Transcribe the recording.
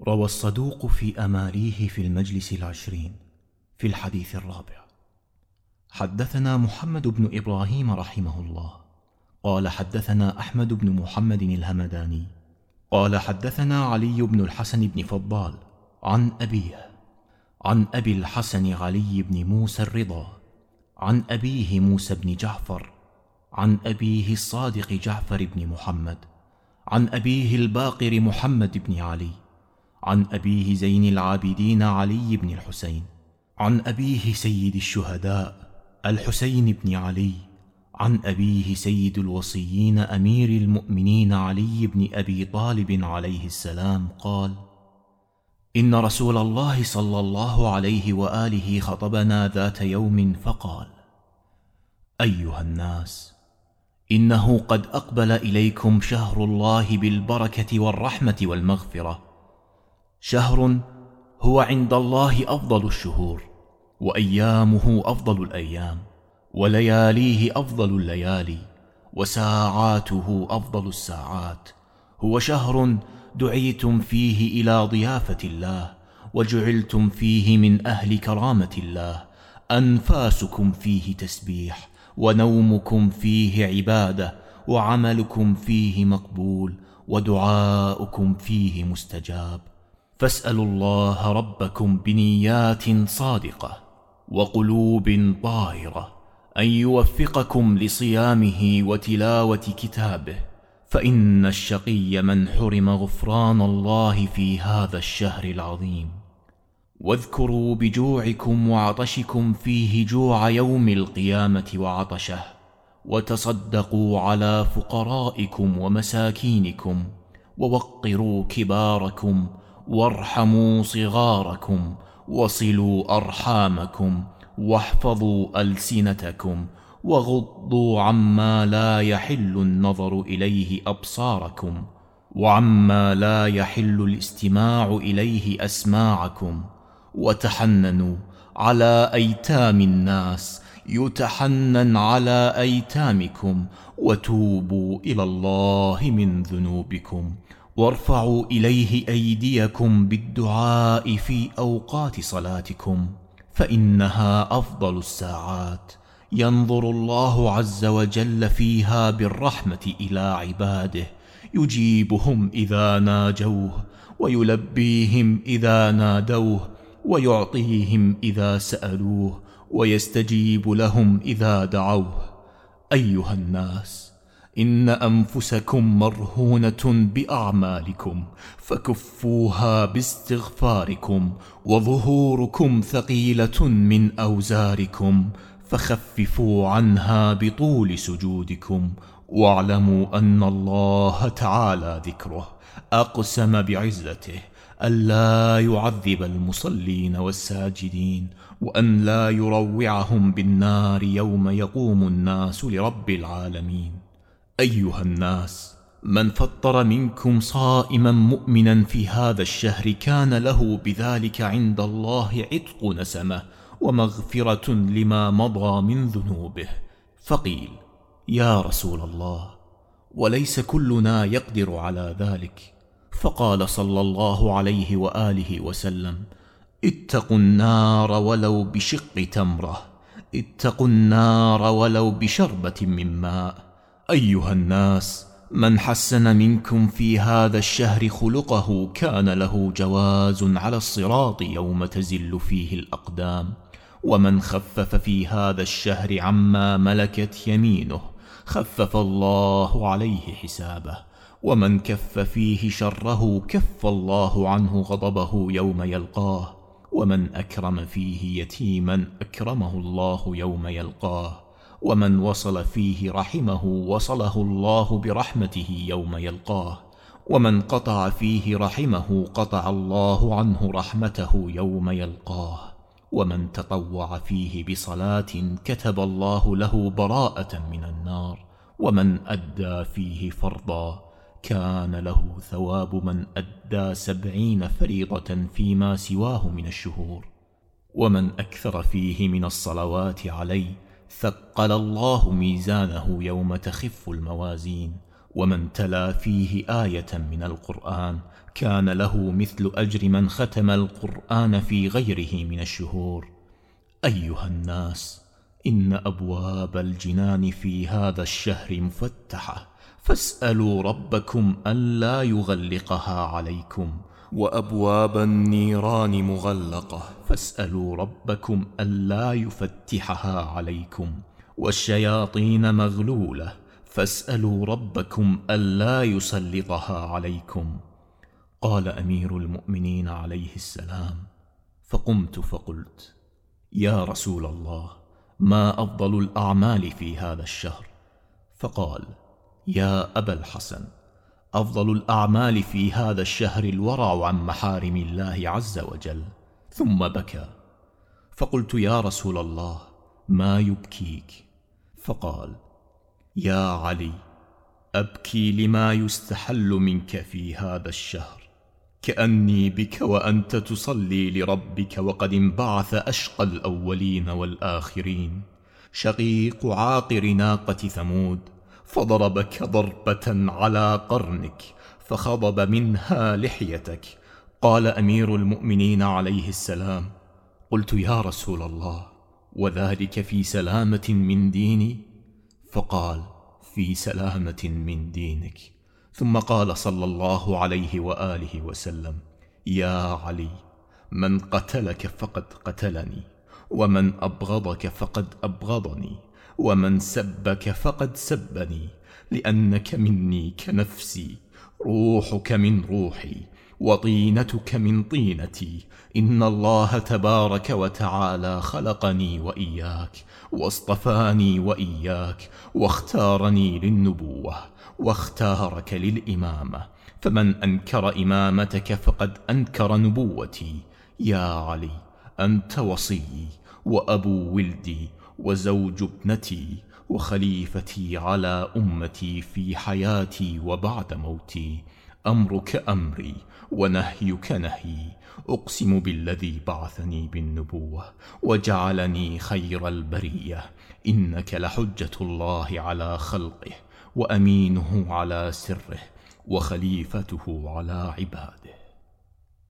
روى الصدوق في أماليه في المجلس العشرين في الحديث الرابع. حدثنا محمد بن إبراهيم رحمه الله. قال حدثنا أحمد بن محمد الهمداني. قال حدثنا علي بن الحسن بن فضال عن أبيه عن أبي الحسن علي بن موسى الرضا عن أبيه موسى بن جعفر عن أبيه الصادق جعفر بن محمد عن أبيه الباقر محمد بن علي. عن أبيه زين العابدين علي بن الحسين. عن أبيه سيد الشهداء الحسين بن علي. عن أبيه سيد الوصيين أمير المؤمنين علي بن أبي طالب عليه السلام قال إن رسول الله صلى الله عليه وآله خطبنا ذات يوم فقال أيها الناس إنه قد أقبل إليكم شهر الله بالبركة والرحمة والمغفرة شهر هو عند الله أفضل الشهور وأيامه أفضل الأيام ولياليه أفضل الليالي وساعاته أفضل الساعات. هو شهر دعيتم فيه إلى ضيافة الله وجعلتم فيه من أهل كرامة الله. أنفاسكم فيه تسبيح ونومكم فيه عبادة وعملكم فيه مقبول ودعاؤكم فيه مستجاب. فاسألوا الله ربكم بنيات صادقة وقلوب طاهرة أن يوفقكم لصيامه وتلاوة كتابه فإن الشقي من حرم غفران الله في هذا الشهر العظيم. واذكروا بجوعكم وعطشكم فيه جوع يوم القيامة وعطشه وتصدقوا على فقرائكم ومساكينكم ووقروا كباركم وارحموا صغاركم وصلوا أرحامكم واحفظوا ألسنتكم وغضوا عما لا يحل النظر إليه أبصاركم وعما لا يحل الاستماع إليه أسماعكم وتحننوا على أيتام الناس يتحنن على أيتامكم وتوبوا إلى الله من ذنوبكم. وارفعوا إليه أيديكم بالدعاء في أوقات صلاتكم فإنها أفضل الساعات. ينظر الله عز وجل فيها بالرحمة إلى عباده. يجيبهم إذا ناجوه ويلبيهم إذا نادوه ويعطيهم إذا سألوه ويستجيب لهم إذا دعوه. أيها الناس إن أنفسكم مرهونة بأعمالكم فكفوها باستغفاركم وظهوركم ثقيلة من أوزاركم فخففوا عنها بطول سجودكم واعلموا أن الله تعالى ذكره أقسم بعزته ألا يعذب المصلين والساجدين وأن لا يروعهم بالنار يوم يقوم الناس لرب العالمين أيها الناس من فطر منكم صائما مؤمنا في هذا الشهر كان له بذلك عند الله عتق نسمة ومغفرة لما مضى من ذنوبه. فقيل يا رسول الله وليس كلنا يقدر على ذلك. فقال صلى الله عليه وآله وسلم اتقوا النار ولو بشق تمرة اتقوا النار ولو بشربة من ماء. أيها الناس من حسن منكم في هذا الشهر خلقه كان له جواز على الصراط يوم تزل فيه الأقدام. ومن خفف في هذا الشهر عما ملكت يمينه خفف الله عليه حسابه. ومن كف فيه شره كف الله عنه غضبه يوم يلقاه. ومن أكرم فيه يتيما أكرمه الله يوم يلقاه. ومن وصل فيه رحمه وصله الله برحمته يوم يلقاه ومن قطع فيه رحمه قطع الله عنه رحمته يوم يلقاه ومن تطوع فيه بصلاة كتب الله له براءة من النار ومن أدى فيه فرضا كان له ثواب من أدى سبعين فريضة فيما سواه من الشهور ومن أكثر فيه من الصلوات عليه ثقل الله ميزانه يوم تخف الموازين ومن تلا فيه آية من القرآن كان له مثل أجر من ختم القرآن في غيره من الشهور. أيها الناس إن أبواب الجنان في هذا الشهر مفتحة فاسألوا ربكم ألا يغلقها عليكم وأبواب النيران مغلقة. فاسألوا ربكم ألا يفتحها عليكم. والشياطين مغلولة. فاسألوا ربكم ألا يسلطها عليكم. قال أمير المؤمنين عليه السلام فقمت فقلت يا رسول الله ما أفضل الأعمال في هذا الشهر؟ فقال يا أبا الحسن. أفضل الأعمال في هذا الشهر الورع عن محارم الله عز وجل. ثم بكى. فقلت يا رسول الله ما يبكيك؟ فقال يا علي أبكي لما يستحل منك في هذا الشهر. كأني بك وأنت تصلي لربك وقد انبعث أشقى الأولين والآخرين. شقيق عاقر ناقة ثمود. فضربك ضربة على قرنك فخضب منها لحيتك. قال أمير المؤمنين عليه السلام قلت يا رسول الله وذلك في سلامة من ديني؟ فقال في سلامة من دينك. ثم قال صلى الله عليه وآله وسلم يا علي من قتلك فقد قتلني ومن أبغضك فقد أبغضني. ومن سبك فقد سبني لأنك مني كنفسي روحك من روحي وطينتك من طينتي. إن الله تبارك وتعالى خلقني وإياك واصطفاني وإياك واختارني للنبوة واختارك للإمامة. فمن أنكر إمامتك فقد أنكر نبوتي. يا علي أنت وصيي وأبو ولدي وزوج ابنتي وخليفتي على أمتي في حياتي وبعد موتي. أمرك أمري ونهيك نهي. أقسم بالذي بعثني بالنبوة وجعلني خير البرية. إنك لحجة الله على خلقه وأمينه على سره وخليفته على عباده.